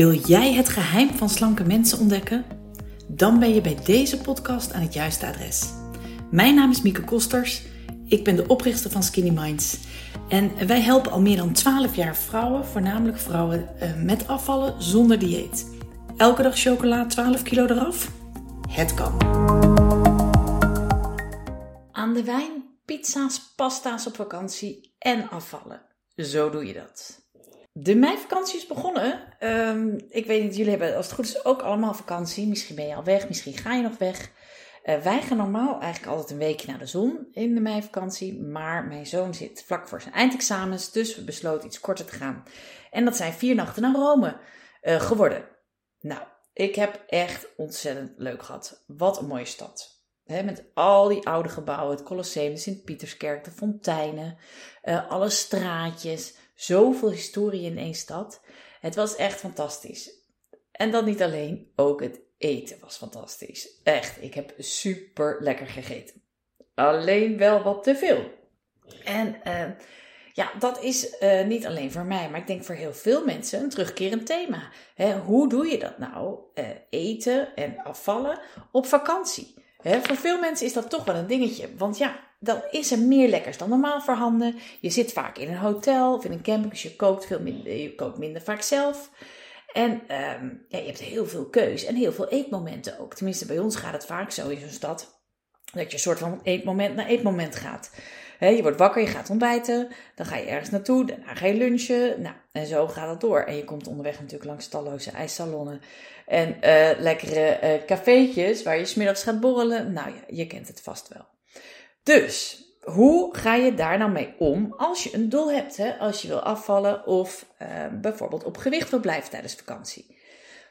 Wil jij het geheim van slanke mensen ontdekken? Dan ben je bij deze podcast aan het juiste adres. Mijn naam is Mieke Kosters. Ik ben de oprichter van Skinny Minds. En wij helpen al meer dan 12 jaar vrouwen, voornamelijk vrouwen, eh, met afvallen zonder dieet. Elke dag chocola 12 kilo eraf? Het kan. Aan de wijn, pizza's, pasta's op vakantie en afvallen. Zo doe je dat. De meivakantie is begonnen. Ehm, ik weet niet, jullie hebben als het goed is ook allemaal vakantie. Misschien ben je al weg, misschien ga je nog weg. Uh, wij gaan normaal eigenlijk altijd een weekje naar de zon in de meivakantie. Maar mijn zoon zit vlak voor zijn eindexamens, dus we besloten iets korter te gaan. En dat zijn vier nachten naar Rome uh, geworden. Nou, ik heb echt ontzettend leuk gehad. Wat een mooie stad. He, met al die oude gebouwen, het Colosseum, de Sint-Pieterskerk, de fonteinen, uh, alle straatjes zoveel historie in één stad. Het was echt fantastisch. En dan niet alleen, ook het eten was fantastisch. Echt, ik heb super lekker gegeten. Alleen wel wat te veel. En uh, ja, dat is uh, niet alleen voor mij, maar ik denk voor heel veel mensen een terugkerend thema. hoe doe je dat nou? Uh, eten en afvallen op vakantie. voor veel mensen is dat toch wel een dingetje. Want ja, dan is er meer lekkers dan normaal voorhanden. Je zit vaak in een hotel of in een camping, dus je kookt, veel minder, je kookt minder vaak zelf. En um, ja, je hebt heel veel keus en heel veel eetmomenten ook. Tenminste, bij ons gaat het vaak zo in zo'n stad. Dat je een soort van eetmoment naar eetmoment gaat. je wordt wakker, je gaat ontbijten, dan ga je ergens naartoe, daarna ga je lunchen. Nou, en zo gaat het door. En je komt onderweg natuurlijk langs talloze ijssalonnen en uh, lekkere uh, cafeetjes waar je smiddags gaat borrelen. Nou ja, je kent het vast wel. Dus, hoe ga je daar nou mee om als je een doel hebt? Hè? Als je wil afvallen of uh, bijvoorbeeld op gewicht wil blijven tijdens vakantie.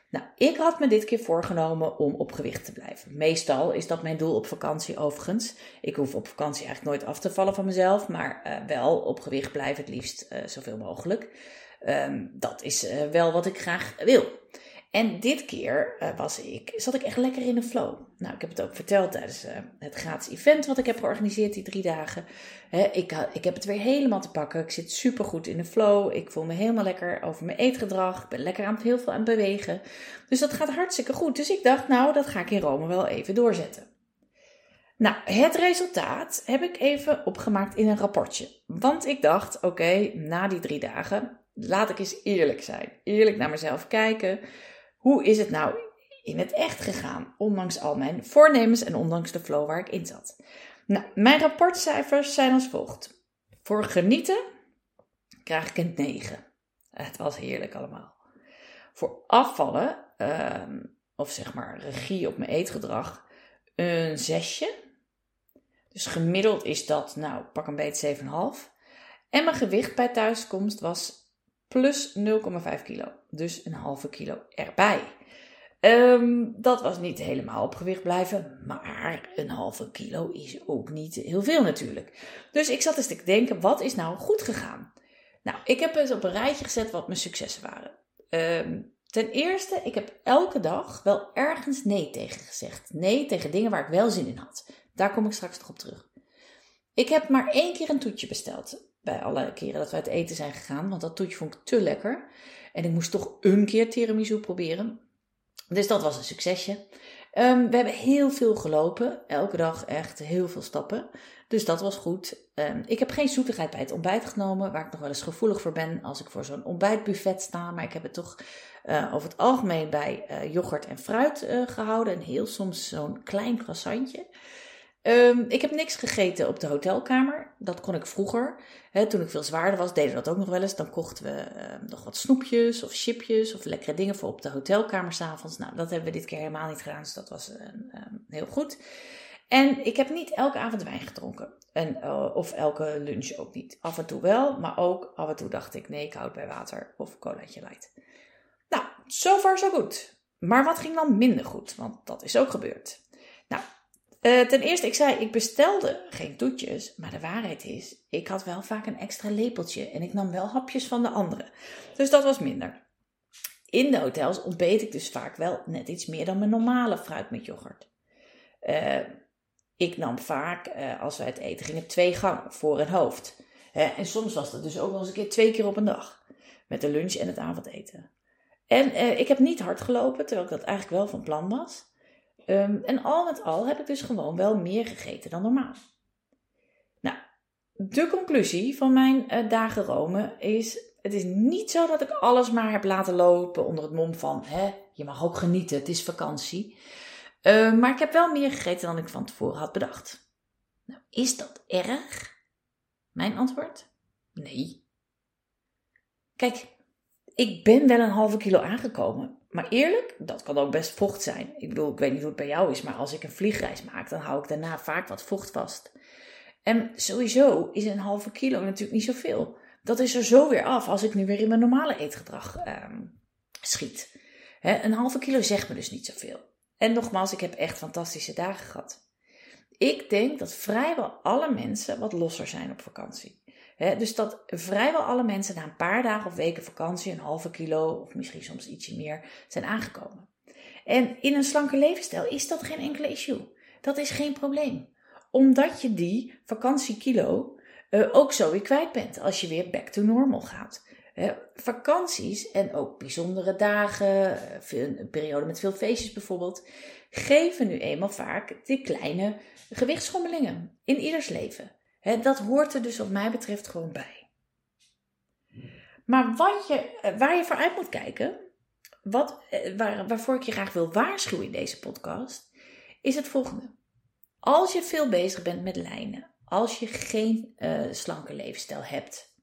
Nou, ik had me dit keer voorgenomen om op gewicht te blijven. Meestal is dat mijn doel op vakantie overigens. Ik hoef op vakantie eigenlijk nooit af te vallen van mezelf, maar uh, wel op gewicht blijven het liefst uh, zoveel mogelijk. Um, dat is wel wat ik graag wil. En dit keer uh, was ik, zat ik echt lekker in de flow. Nou, ik heb het ook verteld tijdens uh, het gratis event wat ik heb georganiseerd die drie dagen. ik, ik heb het weer helemaal te pakken. Ik zit super goed in de flow. Ik voel me helemaal lekker over mijn eetgedrag. Ik ben lekker aan het heel veel aan het bewegen. Dus dat gaat hartstikke goed. Dus ik dacht, nou, dat ga ik in Rome wel even doorzetten. Nou, het resultaat heb ik even opgemaakt in een rapportje. Want ik dacht, oké, na die drie dagen, laat ik eens eerlijk zijn. Eerlijk naar mezelf kijken. Hoe is het nou in het echt gegaan, ondanks al mijn voornemens en ondanks de flow waar ik in zat? Nou, mijn rapportcijfers zijn als volgt. Voor genieten krijg ik een 9. Het was heerlijk allemaal. Voor afvallen, uh, of zeg maar regie op mijn eetgedrag, een 6. Dus gemiddeld is dat, nou, pak een beetje 7,5. En mijn gewicht bij thuiskomst was plus 0,5 kilo. Dus een halve kilo erbij. Um, dat was niet helemaal op gewicht blijven, maar een halve kilo is ook niet heel veel natuurlijk. Dus ik zat eens te denken, wat is nou goed gegaan? Nou, ik heb eens op een rijtje gezet wat mijn successen waren. Um, ten eerste, ik heb elke dag wel ergens nee tegen gezegd. Nee tegen dingen waar ik wel zin in had. Daar kom ik straks nog op terug. Ik heb maar één keer een toetje besteld bij alle keren dat we uit eten zijn gegaan. Want dat toetje vond ik te lekker. En ik moest toch een keer tiramisu proberen. Dus dat was een succesje. Um, we hebben heel veel gelopen. Elke dag echt heel veel stappen. Dus dat was goed. Um, ik heb geen zoetigheid bij het ontbijt genomen. Waar ik nog wel eens gevoelig voor ben als ik voor zo'n ontbijtbuffet sta. Maar ik heb het toch uh, over het algemeen bij uh, yoghurt en fruit uh, gehouden. En heel soms zo'n klein croissantje. Um, ik heb niks gegeten op de hotelkamer. Dat kon ik vroeger. Toen ik veel zwaarder was, deden we dat ook nog wel eens. Dan kochten we uh, nog wat snoepjes of chipjes of lekkere dingen voor op de hotelkamer s'avonds. Nou, dat hebben we dit keer helemaal niet gedaan, dus dat was uh, heel goed. En ik heb niet elke avond wijn gedronken. En, uh, of elke lunch ook niet. Af en toe wel, maar ook af en toe dacht ik, nee, ik bij water of colaatje light. Nou, far so goed. Maar wat ging dan minder goed? Want dat is ook gebeurd. Nou, uh, ten eerste, ik zei, ik bestelde geen toetjes, maar de waarheid is, ik had wel vaak een extra lepeltje en ik nam wel hapjes van de anderen. Dus dat was minder. In de hotels ontbeet ik dus vaak wel net iets meer dan mijn normale fruit met yoghurt. Uh, ik nam vaak, uh, als wij het eten gingen, twee gangen voor een hoofd. en soms was dat dus ook wel eens een keer twee keer op een dag. Met de lunch en het avondeten. En eh, ik heb niet hard gelopen, terwijl ik dat eigenlijk wel van plan was. Ehm, en al met al heb ik dus gewoon wel meer gegeten dan normaal. Nou, de conclusie van mijn uh, dagen Rome is: het is niet zo dat ik alles maar heb laten lopen onder het mom van: hè, je mag ook genieten, het is vakantie. Uh, maar ik heb wel meer gegeten dan ik van tevoren had bedacht. Nou, is dat erg? Mijn antwoord? Nee. Kijk, ik ben wel een halve kilo aangekomen. Maar eerlijk, dat kan ook best vocht zijn. Ik bedoel, ik weet niet hoe het bij jou is, maar als ik een vliegreis maak, dan hou ik daarna vaak wat vocht vast. En sowieso is een halve kilo natuurlijk niet zoveel. Dat is er zo weer af als ik nu weer in mijn normale eetgedrag ehm, schiet. een halve kilo zegt me dus niet zoveel. En nogmaals, ik heb echt fantastische dagen gehad. Ik denk dat vrijwel alle mensen wat losser zijn op vakantie dus dat vrijwel alle mensen na een paar dagen of weken vakantie een halve kilo of misschien soms ietsje meer zijn aangekomen. En in een slanke levensstijl is dat geen enkele issue. Dat is geen probleem. Omdat je die vakantiekilo uh, ook zo weer kwijt bent als je weer back to normal gaat. vakanties en ook bijzondere dagen, eh, een periode met veel feestjes bijvoorbeeld, geven nu eenmaal vaak die kleine gewichtsschommelingen in ieders leven dat hoort er dus wat mij betreft gewoon bij. Maar wat je, eh, waar je voor uit moet kijken, wat, eh, waar, waarvoor ik je graag wil waarschuwen in deze podcast, is het volgende. Als je veel bezig bent met lijnen, als je geen uh, slanke levensstijl hebt,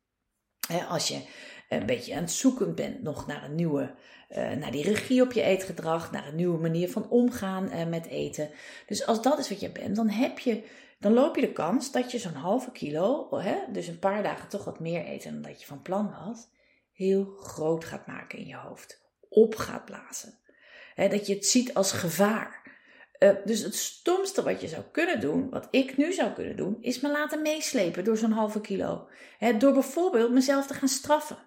hè, als je een beetje aan het zoeken bent nog naar een nieuwe, naar die regie op je eetgedrag, naar een nieuwe manier van omgaan met eten. Dus als dat is wat je bent, dan heb je dan loop je de kans dat je zo'n halve kilo, hè, dus een paar dagen toch wat meer eten dan dat je van plan was, heel groot gaat maken in je hoofd. Op gaat blazen. Hè, dat je het ziet als gevaar. Uh, dus het stomste wat je zou kunnen doen, wat ik nu zou kunnen doen, is me laten meeslepen door zo'n halve kilo. Hè, door bijvoorbeeld mezelf te gaan straffen.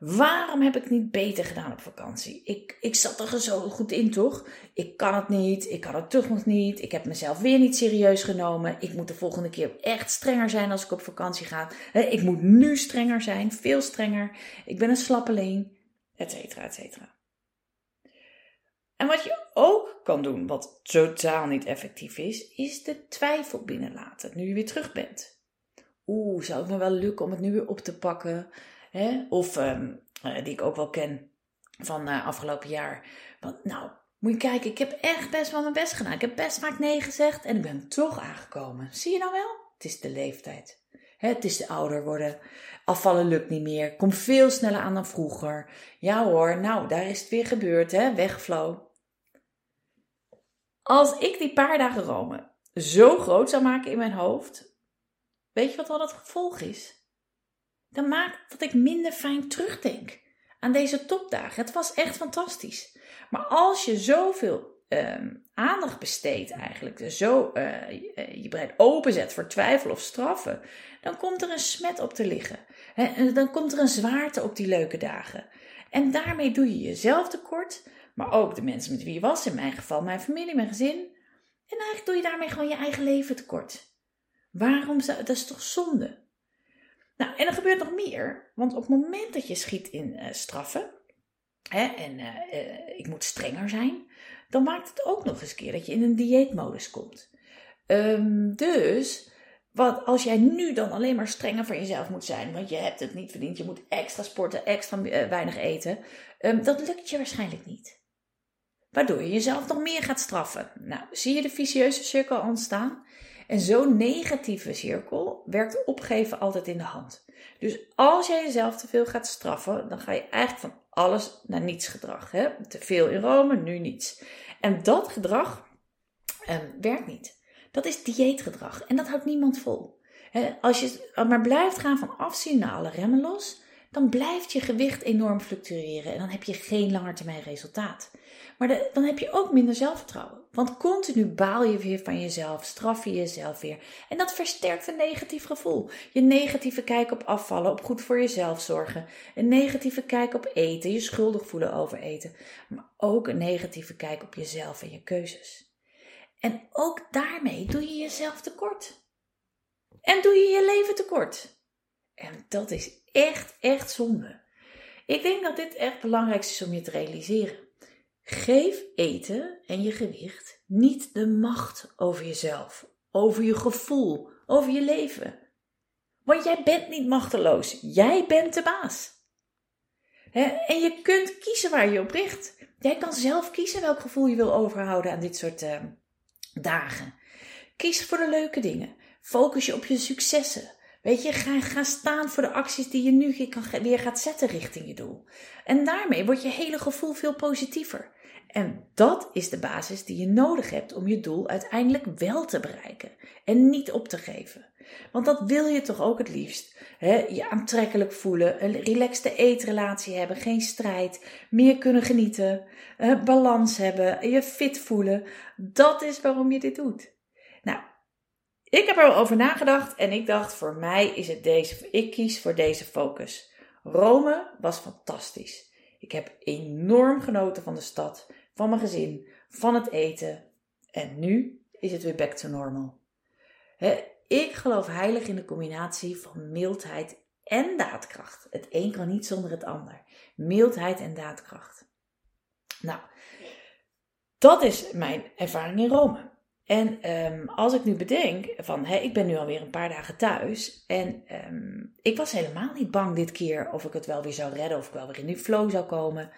Waarom heb ik niet beter gedaan op vakantie? Ik, ik zat er zo goed in, toch? Ik kan het niet, ik kan het toch nog niet. Ik heb mezelf weer niet serieus genomen. Ik moet de volgende keer echt strenger zijn als ik op vakantie ga. Ik moet nu strenger zijn, veel strenger. Ik ben een slappeling, et cetera, et cetera. En wat je ook kan doen, wat totaal niet effectief is, is de twijfel binnenlaten nu je weer terug bent. Oeh, zou het me wel lukken om het nu weer op te pakken? Hè? Of um, die ik ook wel ken van uh, afgelopen jaar. Want nou, moet je kijken, ik heb echt best wel mijn best gedaan. Ik heb best vaak nee gezegd en ik ben toch aangekomen. Zie je nou wel? Het is de leeftijd. Het is de ouder worden. Afvallen lukt niet meer. Kom veel sneller aan dan vroeger. Ja hoor, nou, daar is het weer gebeurd, hè? Wegflow. Als ik die paar dagen Rome zo groot zou maken in mijn hoofd, weet je wat dan het gevolg is? Dan maakt dat ik minder fijn terugdenk aan deze topdagen. Het was echt fantastisch. Maar als je zoveel uh, aandacht besteedt eigenlijk, dus zo uh, je brein openzet voor twijfel of straffen, dan komt er een smet op te liggen. En dan komt er een zwaarte op die leuke dagen. En daarmee doe je jezelf tekort, maar ook de mensen met wie je was, in mijn geval mijn familie, mijn gezin. En eigenlijk doe je daarmee gewoon je eigen leven tekort. Waarom zou dat is toch zonde? Nou, en er gebeurt nog meer. Want op het moment dat je schiet in uh, straffen, hè, en uh, uh, ik moet strenger zijn, dan maakt het ook nog eens keer dat je in een dieetmodus komt. Um, dus wat als jij nu dan alleen maar strenger voor jezelf moet zijn, want je hebt het niet verdiend, je moet extra sporten, extra weinig eten, um, dat lukt je waarschijnlijk niet. Waardoor je jezelf nog meer gaat straffen. Nou, zie je de vicieuze cirkel ontstaan? En zo'n negatieve cirkel werkt opgeven altijd in de hand. Dus als jij jezelf te veel gaat straffen, dan ga je eigenlijk van alles naar niets gedrag. Hè? Te veel in Rome, nu niets. En dat gedrag eh, werkt niet. Dat is dieetgedrag en dat houdt niemand vol. Als je maar blijft gaan van afzien naar alle remmen los, dan blijft je gewicht enorm fluctueren en dan heb je geen langetermijn resultaat. Maar dan heb je ook minder zelfvertrouwen. Want continu baal je weer van jezelf, straf je jezelf weer. En dat versterkt een negatief gevoel. Je negatieve kijk op afvallen, op goed voor jezelf zorgen. Een negatieve kijk op eten, je schuldig voelen over eten. Maar ook een negatieve kijk op jezelf en je keuzes. En ook daarmee doe je jezelf tekort. En doe je je leven tekort. En dat is echt, echt zonde. Ik denk dat dit echt belangrijk is om je te realiseren. Geef eten en je gewicht niet de macht over jezelf, over je gevoel, over je leven. Want jij bent niet machteloos, jij bent de baas. en je kunt kiezen waar je op richt. Jij kan zelf kiezen welk gevoel je wil overhouden aan dit soort uh, dagen. Kies voor de leuke dingen. Focus je op je successen. Weet je, ga, ga staan voor de acties die je nu weer gaat zetten richting je doel. En daarmee wordt je hele gevoel veel positiever. En dat is de basis die je nodig hebt om je doel uiteindelijk wel te bereiken en niet op te geven. Want dat wil je toch ook het liefst. Hè? Je aantrekkelijk voelen, een relaxte eetrelatie hebben, geen strijd, meer kunnen genieten, balans hebben, je fit voelen. Dat is waarom je dit doet. Ik heb er wel over nagedacht en ik dacht voor mij is het deze, ik kies voor deze focus. Rome was fantastisch. Ik heb enorm genoten van de stad van mijn gezin, van het eten. En nu is het weer back to normal. ik geloof heilig in de combinatie van mildheid en daadkracht. Het een kan niet zonder het ander. Mildheid en daadkracht. Nou, dat is mijn ervaring in Rome. En ehm, als ik nu bedenk van, hè, ik ben nu alweer een paar dagen thuis en ehm, ik was helemaal niet bang dit keer of ik het wel weer zou redden of ik wel weer in die flow zou komen.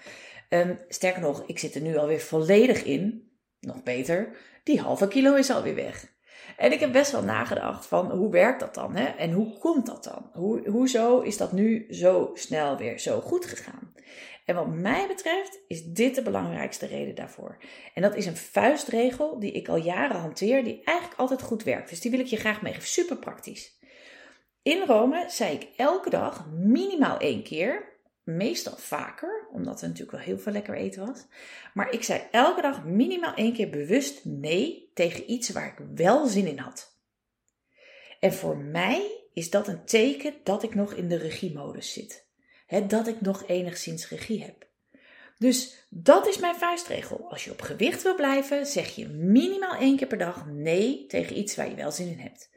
Um, sterker nog, ik zit er nu alweer volledig in. Nog beter, die halve kilo is alweer weg. En ik heb best wel nagedacht van hoe werkt dat dan? Hè? En hoe komt dat dan? Hoe, hoezo is dat nu zo snel weer zo goed gegaan? En wat mij betreft is dit de belangrijkste reden daarvoor. En dat is een vuistregel die ik al jaren hanteer, die eigenlijk altijd goed werkt. Dus die wil ik je graag meegeven. Super praktisch. In Rome zei ik elke dag minimaal één keer meestal vaker, omdat er natuurlijk wel heel veel lekker eten was. Maar ik zei elke dag minimaal één keer bewust nee tegen iets waar ik wel zin in had. En voor mij is dat een teken dat ik nog in de regiemodus zit. Dat ik nog enigszins regie heb. Dus dat is mijn vuistregel. Als je op gewicht wil blijven, zeg je minimaal één keer per dag nee tegen iets waar je wel zin in hebt.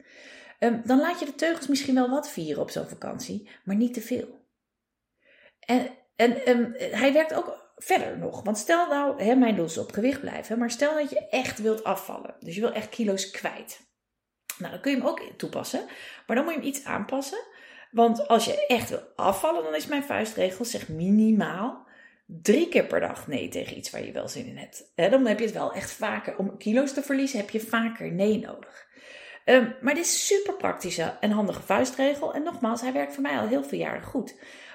Ehm, dan laat je de teugels misschien wel wat vieren op zo'n vakantie, maar niet te veel. En, en, en hij werkt ook verder nog. Want stel nou, hè, mijn doel is op gewicht blijven, maar stel dat je echt wilt afvallen. Dus je wil echt kilo's kwijt. Nou, dan kun je hem ook toepassen. Maar dan moet je hem iets aanpassen. Want als je echt wil afvallen, dan is mijn vuistregel, zeg minimaal drie keer per dag nee tegen iets waar je wel zin in hebt. dan heb je het wel echt vaker. Om kilo's te verliezen heb je vaker nee nodig. Um, maar dit is super praktische en handige vuistregel. En nogmaals, hij werkt voor mij al heel veel jaren goed.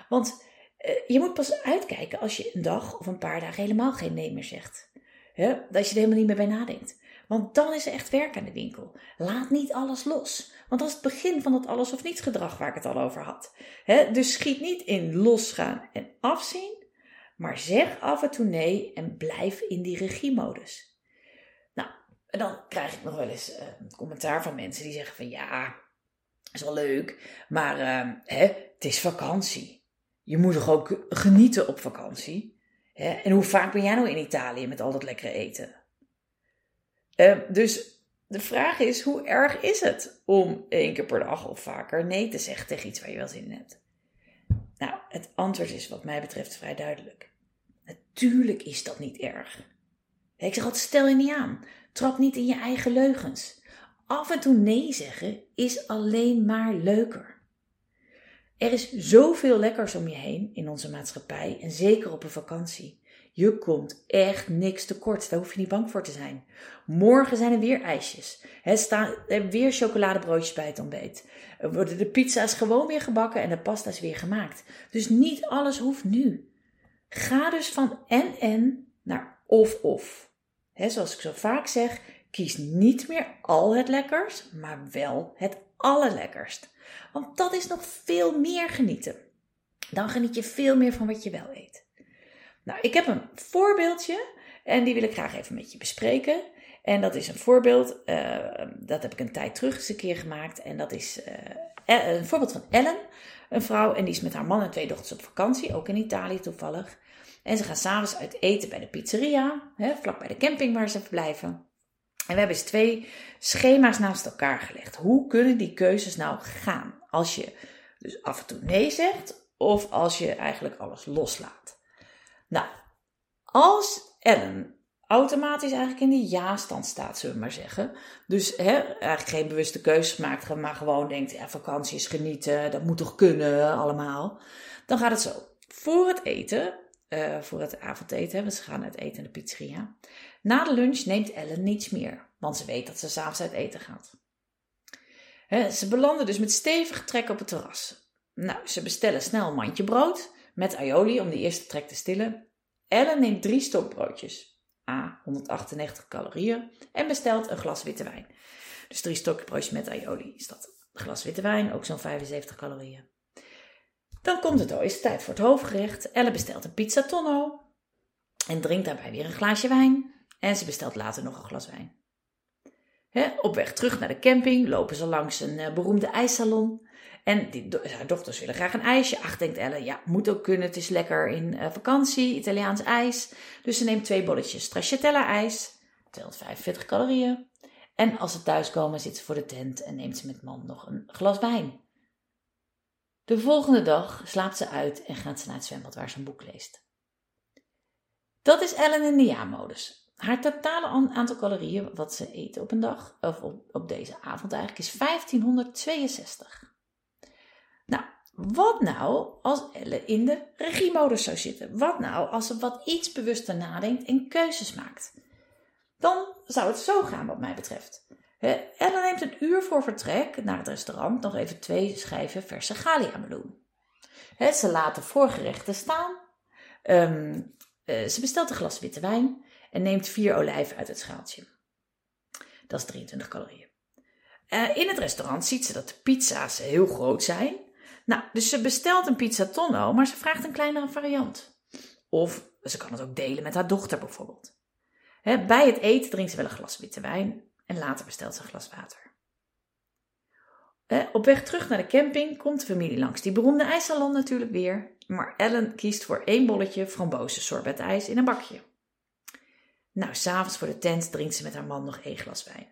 Want eh, je moet pas uitkijken als je een dag of een paar dagen helemaal geen nee meer zegt. Dat je er helemaal niet meer bij nadenkt. Want dan is er echt werk aan de winkel. Laat niet alles los. Want dat is het begin van het alles of niets gedrag waar ik het al over had. dus schiet niet in losgaan en afzien. Maar zeg af en toe nee en blijf in die regiemodus. Nou, en dan krijg ik nog wel eens uh, een commentaar van mensen die zeggen van ja, is wel leuk, maar hè, het is vakantie. Je moet toch ook genieten op vakantie? En hoe vaak ben jij nou in Italië met al dat lekkere eten? Uh, dus de vraag is, hoe erg is het om één keer per dag of vaker nee te zeggen tegen iets waar je wel zin in hebt? Nou, het antwoord is wat mij betreft vrij duidelijk. Natuurlijk is dat niet erg. Ik zeg altijd, stel je niet aan. Trap niet in je eigen leugens. Af en toe nee zeggen is alleen maar leuker. Er is zoveel lekkers om je heen in onze maatschappij en zeker op een vakantie. Je komt echt niks tekort, daar hoef je niet bang voor te zijn. Morgen zijn er weer ijsjes. Er staan er weer chocoladebroodjes bij het ontbijt. Er worden de pizza's gewoon weer gebakken en de pasta's weer gemaakt. Dus niet alles hoeft nu. Ga dus van en en naar of of. zoals ik zo vaak zeg, kies niet meer al het lekkers, maar wel het allerlekkerst. Want dat is nog veel meer genieten. Dan geniet je veel meer van wat je wel eet. Nou, ik heb een voorbeeldje en die wil ik graag even met je bespreken. En dat is een voorbeeld, uh, dat heb ik een tijd terug eens een keer gemaakt. En dat is uh, een voorbeeld van Ellen, een vrouw. En die is met haar man en twee dochters op vakantie, ook in Italië toevallig. En ze gaan s'avonds uit eten bij de pizzeria, hè, vlak bij de camping waar ze verblijven. En we hebben eens twee schema's naast elkaar gelegd. Hoe kunnen die keuzes nou gaan? Als je dus af en toe nee zegt, of als je eigenlijk alles loslaat. Nou, als Ellen automatisch eigenlijk in de ja-stand staat, zullen we maar zeggen. Dus hè, eigenlijk geen bewuste keuzes maakt, maar gewoon denkt, ja, vakantie is genieten, dat moet toch kunnen allemaal. Dan gaat het zo. Voor het eten, uh, voor het avondeten, we gaan uit eten in de pizzeria. Na de lunch neemt Ellen niets meer, want ze weet dat ze s'avonds uit eten gaat. ze belanden dus met stevige trek op het terras. Nou, ze bestellen snel een mandje brood met aioli om de eerste trek te stillen. Ellen neemt drie stokbroodjes, A, 198 calorieën, en bestelt een glas witte wijn. Dus drie stokbroodjes met aioli is dat. Een glas witte wijn, ook zo'n 75 calorieën. Dan komt het al, is tijd voor het hoofdgerecht. Elle bestelt een pizza tonno en drinkt daarbij weer een glaasje wijn. En ze bestelt later nog een glas wijn. op weg terug naar de camping lopen ze langs een uh, beroemde ijssalon. En haar dochters willen graag een ijsje. Ach, denkt Elle, ja, moet ook kunnen. Het is lekker in uh, vakantie, Italiaans ijs. Dus ze neemt twee bolletjes stracciatella ijs, 245 calorieën. En als ze thuiskomen zit ze voor de tent en neemt ze met man nog een glas wijn. De volgende dag slaapt ze uit en gaat ze naar het zwembad waar ze een boek leest. Dat is Ellen in de ja-modus. Haar totale aantal calorieën wat ze eet op een dag, of op deze avond eigenlijk, is 1562. Nou, wat nou als Elle in de regiemodus zou zitten? Wat nou als ze wat iets bewuster nadenkt en keuzes maakt? Dan zou het zo gaan wat mij betreft. Ellen neemt een uur voor vertrek naar het restaurant nog even twee schijven verse galia-meloen. Ze laat de voorgerechten staan. Ehm, eh, ze bestelt een glas witte wijn en neemt vier olijven uit het schaaltje. Dat is 23 calorieën. Uh, in het restaurant ziet ze dat de pizza's heel groot zijn. Nou, dus ze bestelt een pizza tonno, maar ze vraagt een kleinere variant. Of ze kan het ook delen met haar dochter bijvoorbeeld. bij het eten drinkt ze wel een glas witte wijn en later bestelt ze een glas water. op weg terug naar de camping komt de familie langs die beroemde ijssalon natuurlijk weer, maar Ellen kiest voor één bolletje frambozen sorbetijs in een bakje. Nou, s'avonds voor de tent drinkt ze met haar man nog één glas wijn.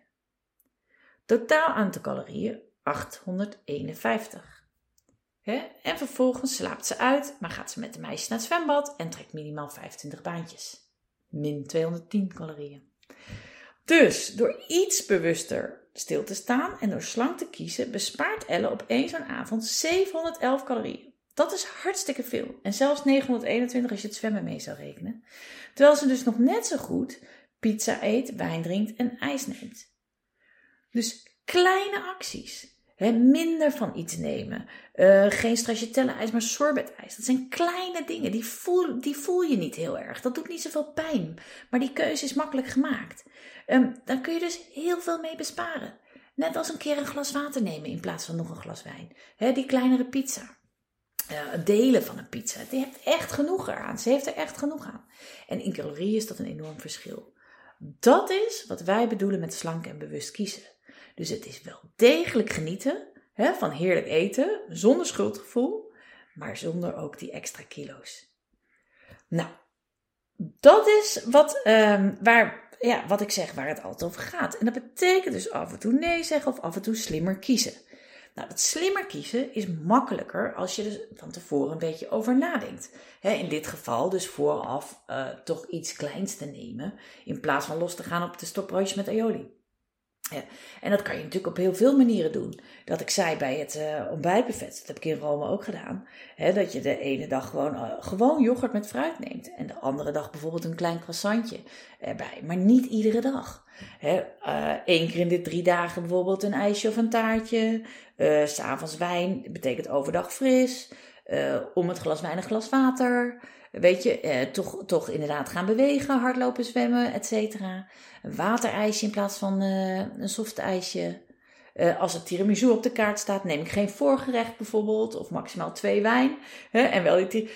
Totaal aantal calorieën 851. En vervolgens slaapt ze uit, maar gaat ze met de meisjes naar het zwembad en trekt minimaal 25 baantjes. Min 210 calorieën. Dus door iets bewuster stil te staan en door slank te kiezen, bespaart Elle op één zo'n avond 711 calorieën. Dat is hartstikke veel. En zelfs 921 als je het zwemmen mee zou rekenen. Terwijl ze dus nog net zo goed pizza eet, wijn drinkt en ijs neemt. Dus kleine acties. Minder van iets nemen. Uh, geen stracciatella-ijs, maar sorbet-ijs. Dat zijn kleine dingen. Die voel, die voel je niet heel erg. Dat doet niet zoveel pijn. Maar die keuze is makkelijk gemaakt. Um, dan kun je dus heel veel mee besparen. Net als een keer een glas water nemen in plaats van nog een glas wijn. Die kleinere pizza. Uh, delen van een pizza. Die heeft echt genoeg eraan. Ze heeft er echt genoeg aan. En in calorieën is dat een enorm verschil. Dat is wat wij bedoelen met slank en bewust kiezen. Dus het is wel degelijk genieten hè, van heerlijk eten, zonder schuldgevoel, maar zonder ook die extra kilo's. Nou, dat is wat, um, waar, ja, wat ik zeg, waar het altijd over gaat. En dat betekent dus af en toe nee zeggen of af en toe slimmer kiezen. Nou, dat slimmer kiezen is makkelijker als je er van tevoren een beetje over nadenkt. in dit geval dus vooraf uh, toch iets kleins te nemen in plaats van los te gaan op de stokbroodjes met aioli. En dat kan je natuurlijk op heel veel manieren doen. Dat ik zei bij het uh, ontbijtbuffet, dat heb ik in Rome ook gedaan. Hè, dat je de ene dag gewoon, uh, gewoon yoghurt met fruit neemt. En de andere dag bijvoorbeeld een klein croissantje erbij. Maar niet iedere dag. Hè, Eén keer in de drie dagen bijvoorbeeld een ijsje of een taartje. S S'avonds wijn, betekent overdag fris. Om het glas wijn een glas water. Weet je, eh, toch, toch inderdaad gaan bewegen, hardlopen, zwemmen, et cetera. Een waterijsje in plaats van uh, een soft ijsje. Uh, als het tiramisu op de kaart staat, neem ik geen voorgerecht bijvoorbeeld, of maximaal twee wijn. Hè, en wel die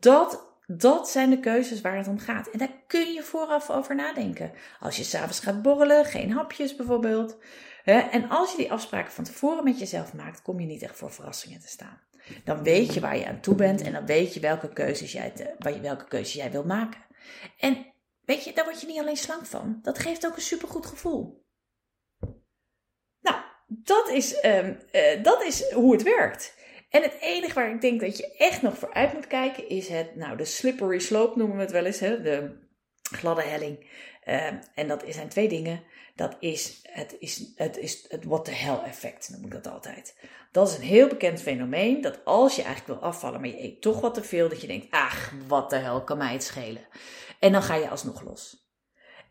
dat, dat zijn de keuzes waar het om gaat. En daar kun je vooraf over nadenken. Als je s'avonds gaat borrelen, geen hapjes bijvoorbeeld. Hè, en als je die afspraken van tevoren met jezelf maakt, kom je niet echt voor verrassingen te staan. Dan weet je waar je aan toe bent en dan weet je welke keuzes jij, te, welke keuzes jij wil maken. En weet je, daar word je niet alleen slank van. Dat geeft ook een supergoed gevoel. Nou, dat is, um, uh, dat is hoe het werkt. En het enige waar ik denk dat je echt nog vooruit moet kijken is het, nou, de slippery slope noemen we het wel eens, hè? de gladde helling. Ehm, en dat zijn twee dingen. Dat is het, is, het, is het what the hell effect, noem ik dat altijd. Dat is een heel bekend fenomeen, dat als je eigenlijk wil afvallen, maar je eet toch wat te veel, dat je denkt, ach, wat de hel kan mij het schelen. En dan ga je alsnog los.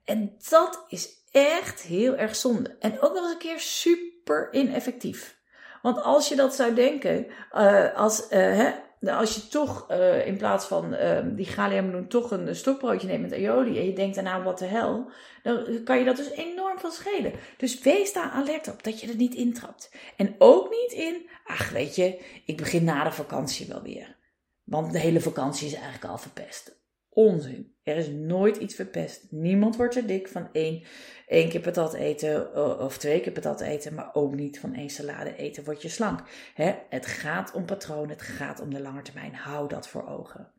En dat is echt heel erg zonde. En ook nog eens een keer super ineffectief. Want als je dat zou denken, uh, als, uh, hè, als je toch uh, in plaats van die galliameloen toch een stokbroodje neemt met aioli en je denkt daarna wat de hel, dan kan je dat dus enorm van schelen. Dus wees daar alert op dat je er niet intrapt. En ook niet in, ach weet je, ik begin na de vakantie wel weer. Want de hele vakantie is eigenlijk al verpest. Onzin. Er is nooit iets verpest. Niemand wordt er dik van één, één keer patat eten of twee keer patat eten, maar ook niet van één salade eten word je slank. Het gaat om patroon, het gaat om de lange termijn. Hou dat voor ogen.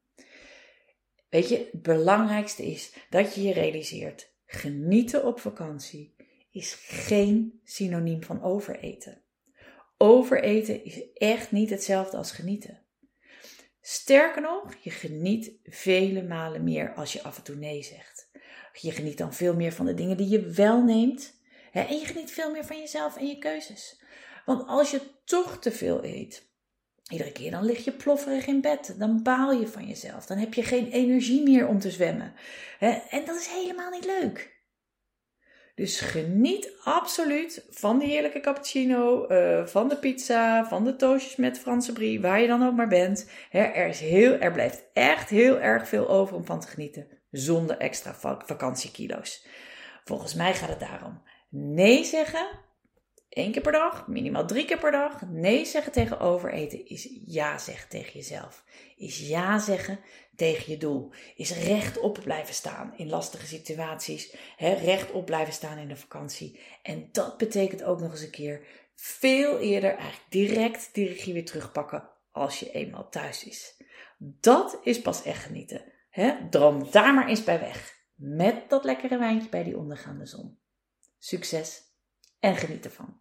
Weet je, het belangrijkste is dat je je realiseert: genieten op vakantie is geen synoniem van overeten. Overeten is echt niet hetzelfde als genieten. Sterker nog, je geniet vele malen meer als je af en toe nee zegt. Je geniet dan veel meer van de dingen die je wel neemt. Hè, en je geniet veel meer van jezelf en je keuzes. Want als je toch te veel eet, iedere keer dan lig je plofferig in bed. Dan baal je van jezelf. Dan heb je geen energie meer om te zwemmen. Hè, en dat is helemaal niet leuk. Dus geniet absoluut van die heerlijke cappuccino, uh, van de pizza, van de toastjes met Franse brie, waar je dan ook maar bent. er, is heel, er blijft echt heel erg veel over om van te genieten, zonder extra vakantiekilo's. Volgens mij gaat het daarom nee zeggen, één keer per dag, minimaal drie keer per dag. Nee zeggen tegen overeten is ja zeggen tegen jezelf. Is ja zeggen tegen je doel. Is rechtop blijven staan in lastige situaties. Hè, rechtop blijven staan in de vakantie. En dat betekent ook nog eens een keer veel eerder eigenlijk direct die regie weer terugpakken als je eenmaal thuis is. Dat is pas echt genieten. Droom daar maar eens bij weg. Met dat lekkere wijntje bij die ondergaande zon. Succes en geniet ervan.